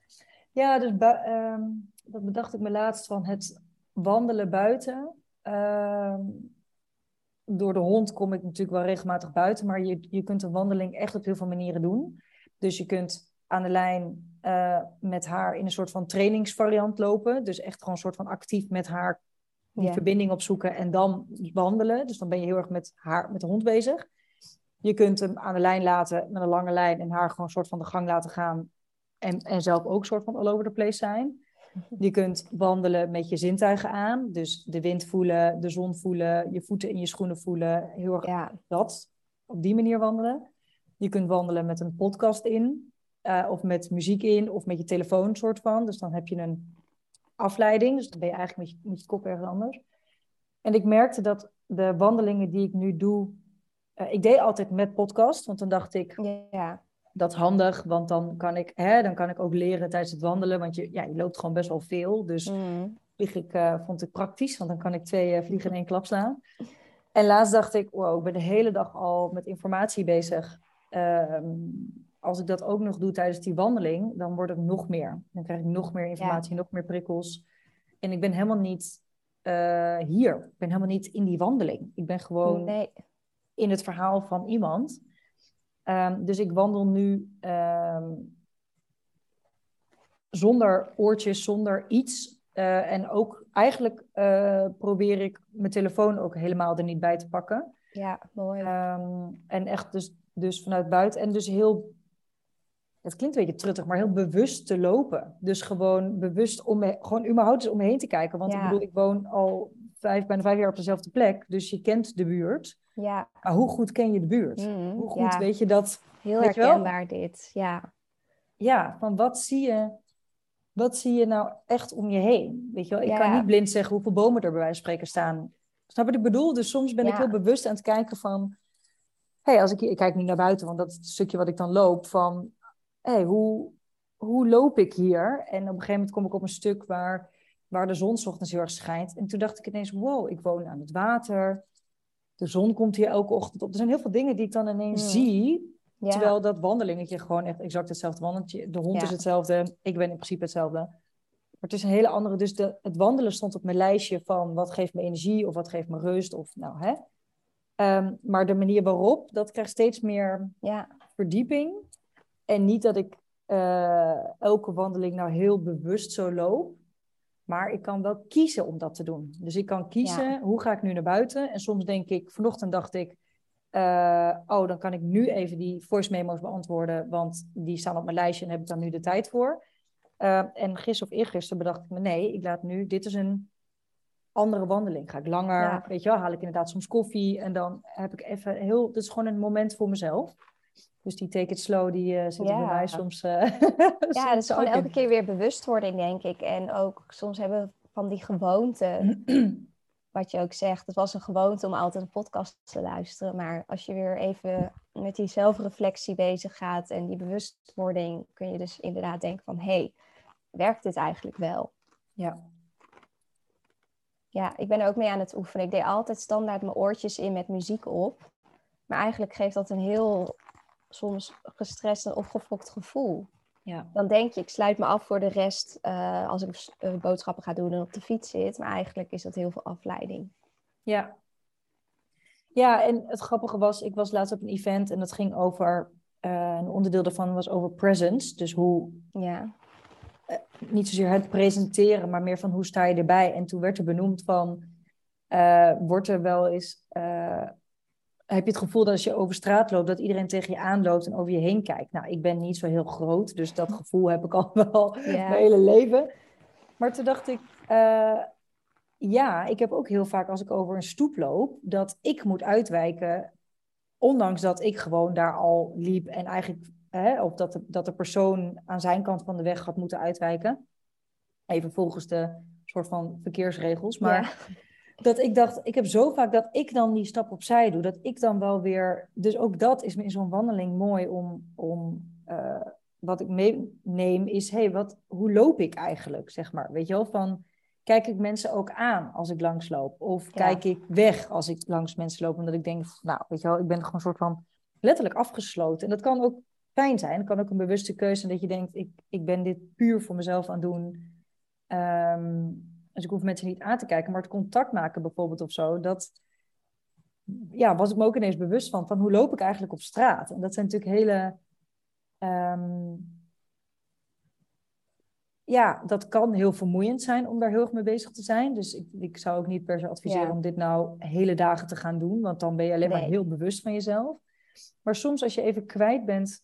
ja, dus uh, dat bedacht ik me laatst van het wandelen buiten. Uh, door de hond kom ik natuurlijk wel regelmatig buiten, maar je, je kunt een wandeling echt op heel veel manieren doen. Dus je kunt aan de lijn uh, met haar in een soort van trainingsvariant lopen. Dus echt gewoon een soort van actief met haar die verbinding opzoeken en dan wandelen. Dus dan ben je heel erg met, haar, met de hond bezig. Je kunt hem aan de lijn laten met een lange lijn en haar gewoon een soort van de gang laten gaan. En, en zelf ook een soort van all over the place zijn. (laughs) Je kunt wandelen met je zintuigen aan. Dus de wind voelen, de zon voelen, je voeten in je schoenen voelen. Heel erg ja. dat. Op die manier wandelen. Je kunt wandelen met een podcast in. Uh, of met muziek in. Of met je telefoon soort van. Dus dan heb je een afleiding. Dus dan ben je eigenlijk met je, met je kop ergens anders. En ik merkte dat de wandelingen die ik nu doe. Uh, ik deed altijd met podcast, want dan dacht ik. Ja. Dat is handig, want dan kan ik, hè, dan kan ik ook leren tijdens het wandelen. Want je, ja, je loopt gewoon best wel veel. Dus mm. vlieg ik, uh, vond ik praktisch, want dan kan ik twee uh, vliegen in één klap slaan. En laatst dacht ik, wow, ik ben de hele dag al met informatie bezig. Ehm, als ik dat ook nog doe tijdens die wandeling, dan wordt het nog meer. Dan krijg ik nog meer informatie, nog meer prikkels. En ik ben helemaal niet uh, hier. Ik ben helemaal niet in die wandeling. Ik ben gewoon nee. in het verhaal van iemand. Um, dus ik wandel nu um, zonder oortjes, zonder iets. Uh, en ook eigenlijk uh, probeer ik mijn telefoon ook helemaal er niet bij te pakken. Ja, mooi. Um, en echt dus, dus vanuit buiten. En dus heel het klinkt een beetje truttig, maar heel bewust te lopen. Dus gewoon bewust om me, gewoon überhaupt eens om me heen te kijken. Want ik bedoel, ik woon al vijf, bijna vijf jaar op dezelfde plek, dus je kent de buurt. Ja. Maar hoe goed ken je de buurt? Mm, hoe goed weet je dat? Heel herkenbaar dit, ja. Ja, van wat zie je, wat zie je nou echt om je heen? Weet je wel, ik kan niet blind zeggen hoeveel bomen er bij wijze van spreken staan. Snap wat ik bedoel? Dus soms ben ik heel bewust aan het kijken van... hey, als ik, ik kijk nu naar buiten, want dat is het stukje wat ik dan loop, van hey, hoe, hoe loop ik hier? En op een gegeven moment kom ik op een stuk waar, waar de zon ochtends heel erg schijnt. En toen dacht ik ineens, wow, ik woon aan het water. De zon komt hier elke ochtend op. Er zijn heel veel dingen die ik dan ineens hmm. zie. Terwijl dat wandelingetje gewoon echt exact hetzelfde wandeltje. De hond is hetzelfde, ik ben in principe hetzelfde. Maar het is een hele andere. Dus de, het wandelen stond op mijn lijstje van wat geeft me energie of wat geeft me rust. Of nou hè. Um, maar de manier waarop, dat krijgt steeds meer ja. verdieping. En niet dat ik uh, elke wandeling nou heel bewust zo loop. Maar ik kan wel kiezen om dat te doen. Dus ik kan kiezen, hoe ga ik nu naar buiten? En soms denk ik, vanochtend dacht ik, eh, oh, dan kan ik nu even die voice memo's beantwoorden, want die staan op mijn lijstje en heb ik dan nu de tijd voor. Uh, en gisteren of eergisteren bedacht ik me, nee, ik laat nu, dit is een andere wandeling. Ga ik langer, weet je wel, haal ik inderdaad soms koffie en dan heb ik even heel, dit is gewoon een moment voor mezelf. Dus die take it slow, die uh, zit ja. bij mij soms. Uh, (laughs) ja, dat is gewoon elke keer weer bewustwording, denk ik. En ook soms hebben we van die gewoonten (clears throat) wat je ook zegt, het was een gewoonte om altijd een podcast te luisteren. Maar als je weer even met die zelfreflectie bezig gaat en die bewustwording, kun je dus inderdaad denken van, hé, hey, werkt dit eigenlijk wel? Ja. Ja, ik ben er ook mee aan het oefenen. Ik deed altijd standaard mijn oortjes in met muziek op. Maar eigenlijk geeft dat een heel soms gestrest en opgefokt gevoel. Ja. Dan denk je, ik sluit me af voor de rest uh, als ik uh, boodschappen ga doen en op de fiets zit. Maar eigenlijk is dat heel veel afleiding. Ja. Ja, en het grappige was, ik was laatst op een event en dat ging over, uh, een onderdeel daarvan was over presence. Dus hoe, ja. niet zozeer het presenteren, maar meer van hoe sta je erbij. En toen werd er benoemd van, wordt er wel eens heb je het gevoel dat als je over straat loopt, dat iedereen tegen je aanloopt en over je heen kijkt. Nou, ik ben niet zo heel groot, dus dat (laughs) gevoel heb ik al (laughs) wel mijn hele leven. Maar toen dacht ik, uh, ja, ik heb ook heel vaak als ik over een stoep loop, dat ik moet uitwijken, ondanks dat ik gewoon daar al liep en eigenlijk, hè, of dat de, dat de persoon aan zijn kant van de weg had moeten uitwijken. Even volgens de soort van verkeersregels. Maar dat ik dacht, ik heb zo vaak dat ik dan die stap opzij doe. Dat ik dan wel weer. Dus ook dat is me in zo'n wandeling mooi om. om uh, wat ik meeneem is, hey, wat, hoe loop ik eigenlijk, zeg maar. Weet je wel, van kijk ik mensen ook aan als ik langsloop? Of kijk ik weg als ik langs mensen loop? Omdat ik denk, nou, weet je wel, ik ben gewoon een soort van letterlijk afgesloten. En dat kan ook fijn zijn. Het kan ook een bewuste keuze zijn dat je denkt, ik, ik ben dit puur voor mezelf aan het doen. Um, dus ik hoef mensen niet aan te kijken, maar het contact maken bijvoorbeeld of zo, dat ja, was ik me ook ineens bewust van, van hoe loop ik eigenlijk op straat? En dat zijn natuurlijk hele, um, ja, dat kan heel vermoeiend zijn om daar heel erg mee bezig te zijn. Dus ik, ik zou ook niet per se adviseren om dit nou hele dagen te gaan doen, want dan ben je alleen maar heel bewust van jezelf. Maar soms als je even kwijt bent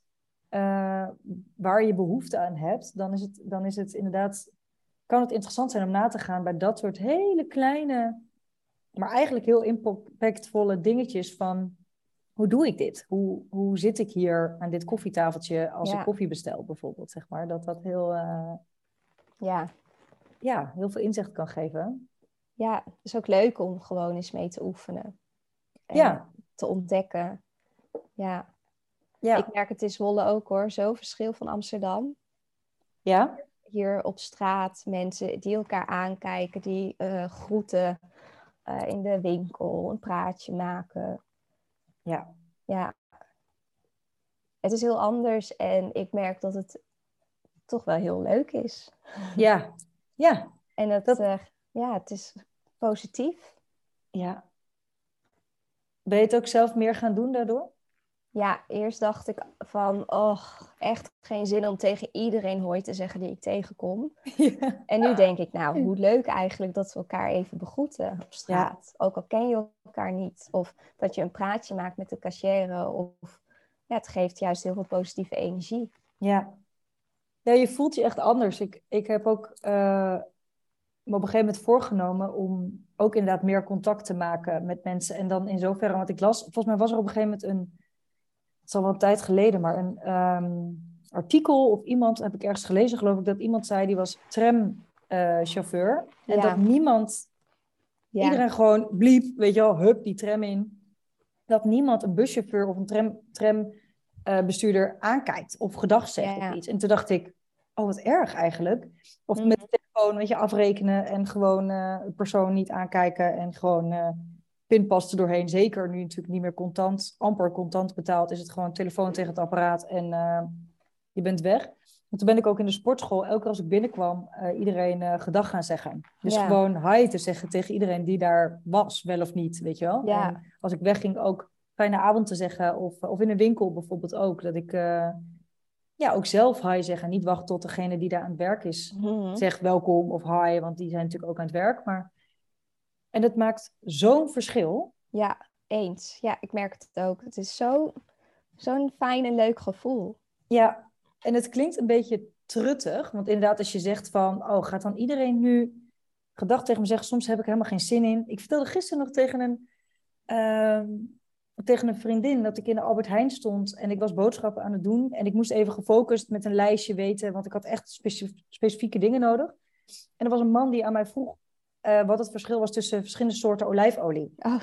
uh, waar je behoefte aan hebt, dan is het, dan is het inderdaad kan het interessant zijn om na te gaan bij dat soort hele kleine, maar eigenlijk heel impactvolle dingetjes van hoe doe ik dit? Hoe, hoe zit ik hier aan dit koffietafeltje als ik koffie bestel bijvoorbeeld, zeg maar. Dat dat heel, uh, ja. Ja, heel veel inzicht kan geven. Ja, het is ook leuk om gewoon eens mee te oefenen. En ja. Te ontdekken. Ja. ja. Ik merk het in Zwolle ook hoor, zo verschil van Amsterdam. Ja? Hier op straat mensen die elkaar aankijken, die uh, groeten uh, in de winkel, een praatje maken. Ja. Ja. Het is heel anders en ik merk dat het toch wel heel leuk is. Ja, ja. En dat... Uh, ja, het is positief. Ja. Ben je het ook zelf meer gaan doen daardoor? Ja, eerst dacht ik van, oh, echt geen zin om tegen iedereen hooi te zeggen die ik tegenkom. (laughs) Ja. En nu denk ik, nou, hoe leuk eigenlijk dat we elkaar even begroeten op straat. Ook al ken je elkaar niet. Of dat je een praatje maakt met de cashier. Of ja, het geeft juist heel veel positieve energie. Ja, ja je voelt je echt anders. Ik, ik heb ook uh, me op een gegeven moment voorgenomen om ook inderdaad meer contact te maken met mensen. En dan in zoverre, want ik las, volgens mij was er op een gegeven moment een is al wel een tijd geleden, maar een ehm, artikel of iemand, heb ik ergens gelezen, geloof ik, dat iemand zei, die was tramchauffeur. Uh, en dat niemand, ja. iedereen gewoon bliep, weet je wel, hup, die tram in. Dat niemand een buschauffeur of een tram, trambestuurder uh, aankijkt of gedag zegt ja, of iets. En toen dacht ik, oh wat erg eigenlijk. Of mm. met de telefoon, weet je, afrekenen en gewoon uh, de persoon niet aankijken en gewoon uh, pinpas er doorheen. Zeker nu natuurlijk niet meer contant, amper contant betaald, is het gewoon telefoon tegen het apparaat en uh, je bent weg. En toen ben ik ook in de sportschool, elke keer als ik binnenkwam, uh, iedereen uh, gedag gaan zeggen. Dus ja. gewoon hi te zeggen tegen iedereen die daar was, wel of niet, weet je wel. Ja. En als ik wegging ook fijne avond te zeggen, of, of in een winkel bijvoorbeeld ook, dat ik ja, ook zelf hi zeggen. Niet wachten tot degene die daar aan het werk is mm-hmm. zegt welkom of hi, want die zijn natuurlijk ook aan het werk. Maar en het maakt zo'n verschil. Ja. eens. Ja, ik merk het ook. Het is zo, zo'n fijn en leuk gevoel. Ja, en het klinkt een beetje truttig. Want inderdaad, als je zegt van, oh, gaat dan iedereen nu gedacht tegen me zeggen, soms heb ik helemaal geen zin in. Ik vertelde gisteren nog tegen een, ehm, tegen een vriendin dat ik in de Albert Heijn stond en ik was boodschappen aan het doen. En ik moest even gefocust met een lijstje weten, want ik had echt specifieke dingen nodig. En er was een man die aan mij vroeg uh, wat het verschil was tussen verschillende soorten olijfolie. Oh.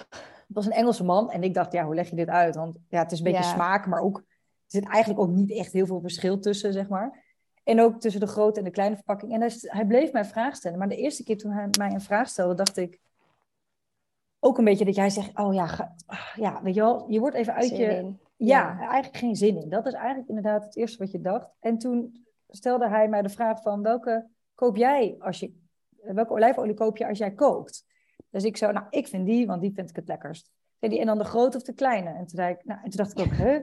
Het was een Engelse man en ik dacht, ja, hoe leg je dit uit? Want ja, het is een beetje smaak, maar ook, er zit eigenlijk ook niet echt heel veel verschil tussen, zeg maar. En ook tussen de grote en de kleine verpakking. En hij, hij bleef mij vragen stellen. Maar de eerste keer toen hij mij een vraag stelde, dacht ik ook een beetje dat jij zegt, oh ja, ah, ja weet je wel, je wordt even uit je... Ja, eigenlijk geen zin in. Dat is eigenlijk inderdaad het eerste wat je dacht. En toen stelde hij mij de vraag van, welke koop jij als je... Welke olijfolie koop je als jij kookt? Dus ik zou, nou, ik vind die, want die vind ik het lekkerst. en dan de grote of de kleine? En toen, zei ik, nou, en toen dacht ik ook, hè?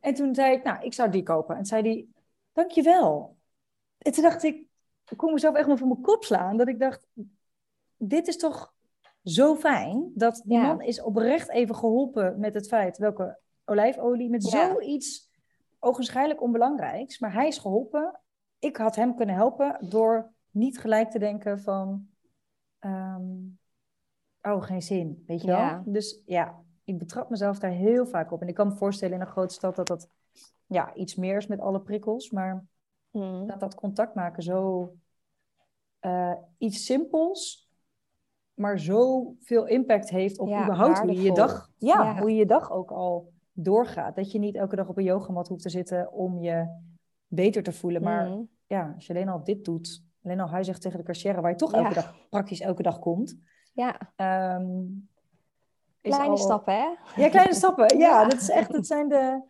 En toen zei ik, nou, ik zou die kopen. En zei die, dankjewel. En toen dacht ik, ik kon mezelf echt maar voor mijn kop slaan. Dat ik dacht, dit is toch zo fijn. Dat die man is oprecht even geholpen met het feit welke olijfolie. Met zoiets ogenschijnlijk onbelangrijks. Maar hij is geholpen. Ik had hem kunnen helpen door niet gelijk te denken van... Ehm, oh, geen zin, weet je wel? Dus ja, ik betrap mezelf daar heel vaak op. En ik kan me voorstellen in een grote stad dat dat ja, iets meer is met alle prikkels. Maar hmm. dat dat contact maken zo uh, iets simpels, maar zoveel impact heeft op überhaupt hoe je je dag, ja, hoe je je dag ook al doorgaat. Dat je niet elke dag op een yogamat hoeft te zitten om je beter te voelen. Maar hmm. ja, als je alleen al dit doet, alleen al hij zegt tegen de cashier, waar je toch elke dag, praktisch elke dag komt. Ja. Um, kleine al... stappen, hè? Ja, kleine (laughs) stappen. Ja, dat is echt, dat zijn de,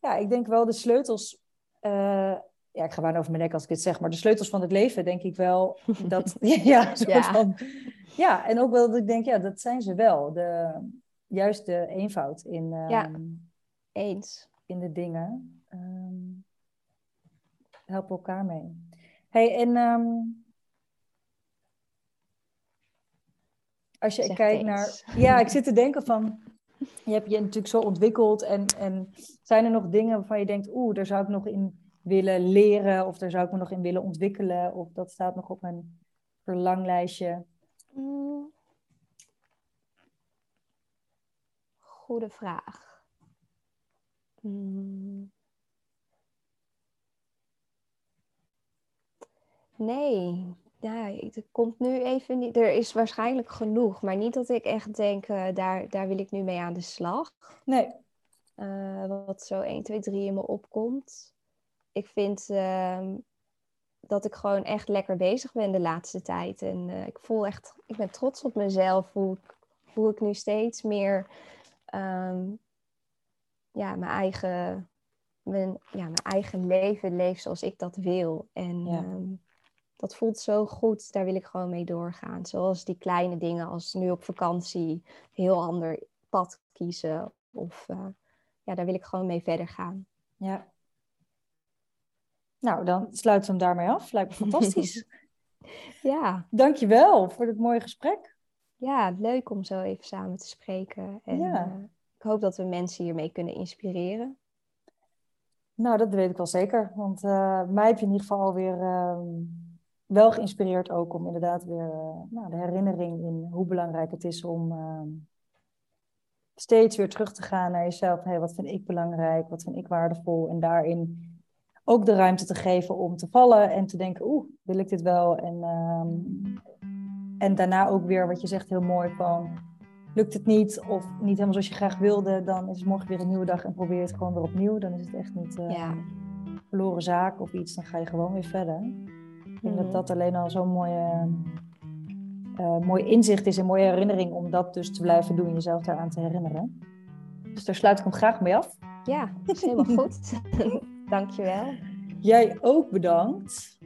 ja, ik denk wel de sleutels. Uh, ja, ik ga bijna over mijn nek als ik dit zeg, maar de sleutels van het leven, denk ik wel. (laughs) Dat, (laughs) ja, ja. Van, ja, en ook wel dat ik denk, ja, dat zijn ze wel. De, juist de eenvoud in, um, ja, eens. in de dingen. Um, helpen elkaar mee. Hey, en um, als je kijkt naar. Ja, ik zit te denken van je hebt je natuurlijk zo ontwikkeld en, en zijn er nog dingen waarvan je denkt, oeh, daar zou ik nog in willen leren of daar zou ik me nog in willen ontwikkelen of dat staat nog op mijn verlanglijstje? Mm. Goede vraag. Mm. Nee, ja, het komt nu even niet. Er is waarschijnlijk genoeg, maar niet dat ik echt denk, uh, daar, daar wil ik nu mee aan de slag. Nee. Uh, wat zo 1, 2, 3 in me opkomt. Ik vind uh, dat ik gewoon echt lekker bezig ben de laatste tijd. En uh, ik voel echt, ik ben trots op mezelf, hoe ik, hoe ik nu steeds meer um, ja, mijn eigen. Mijn, ja, mijn eigen leven leef zoals ik dat wil. En ja. um, dat voelt zo goed. Daar wil ik gewoon mee doorgaan. Zoals die kleine dingen als nu op vakantie heel ander pad kiezen. Of uh, ja, daar wil ik gewoon mee verder gaan. Ja. Nou, dan sluiten we hem daarmee af. Lijkt me fantastisch. (laughs) ja. Dankjewel voor dit mooie gesprek. Ja, leuk om zo even samen te spreken. En ja. uh, ik hoop dat we mensen hiermee kunnen inspireren. Nou, dat weet ik wel zeker. Want uh, mij heb je in ieder geval alweer... Wel geïnspireerd ook om inderdaad weer uh, nou, de herinnering in hoe belangrijk het is om uh, steeds weer terug te gaan naar jezelf. Hey, wat vind ik belangrijk? Wat vind ik waardevol? En daarin ook de ruimte te geven om te vallen en te denken, oeh, wil ik dit wel? En, um, en daarna ook weer wat je zegt heel mooi van, lukt het niet of niet helemaal zoals je graag wilde, dan is het morgen weer een nieuwe dag en probeer het gewoon weer opnieuw. Dan is het echt niet uh, ja. verloren zaak of iets, dan ga je gewoon weer verder. Dat mhm. dat alleen al zo'n mooie, uh, mooi inzicht is en mooie herinnering om dat dus te blijven doen, jezelf daaraan te herinneren. Dus daar sluit ik hem graag mee af. Ja, dat is helemaal goed. (laughs) Dankjewel. Jij ook bedankt.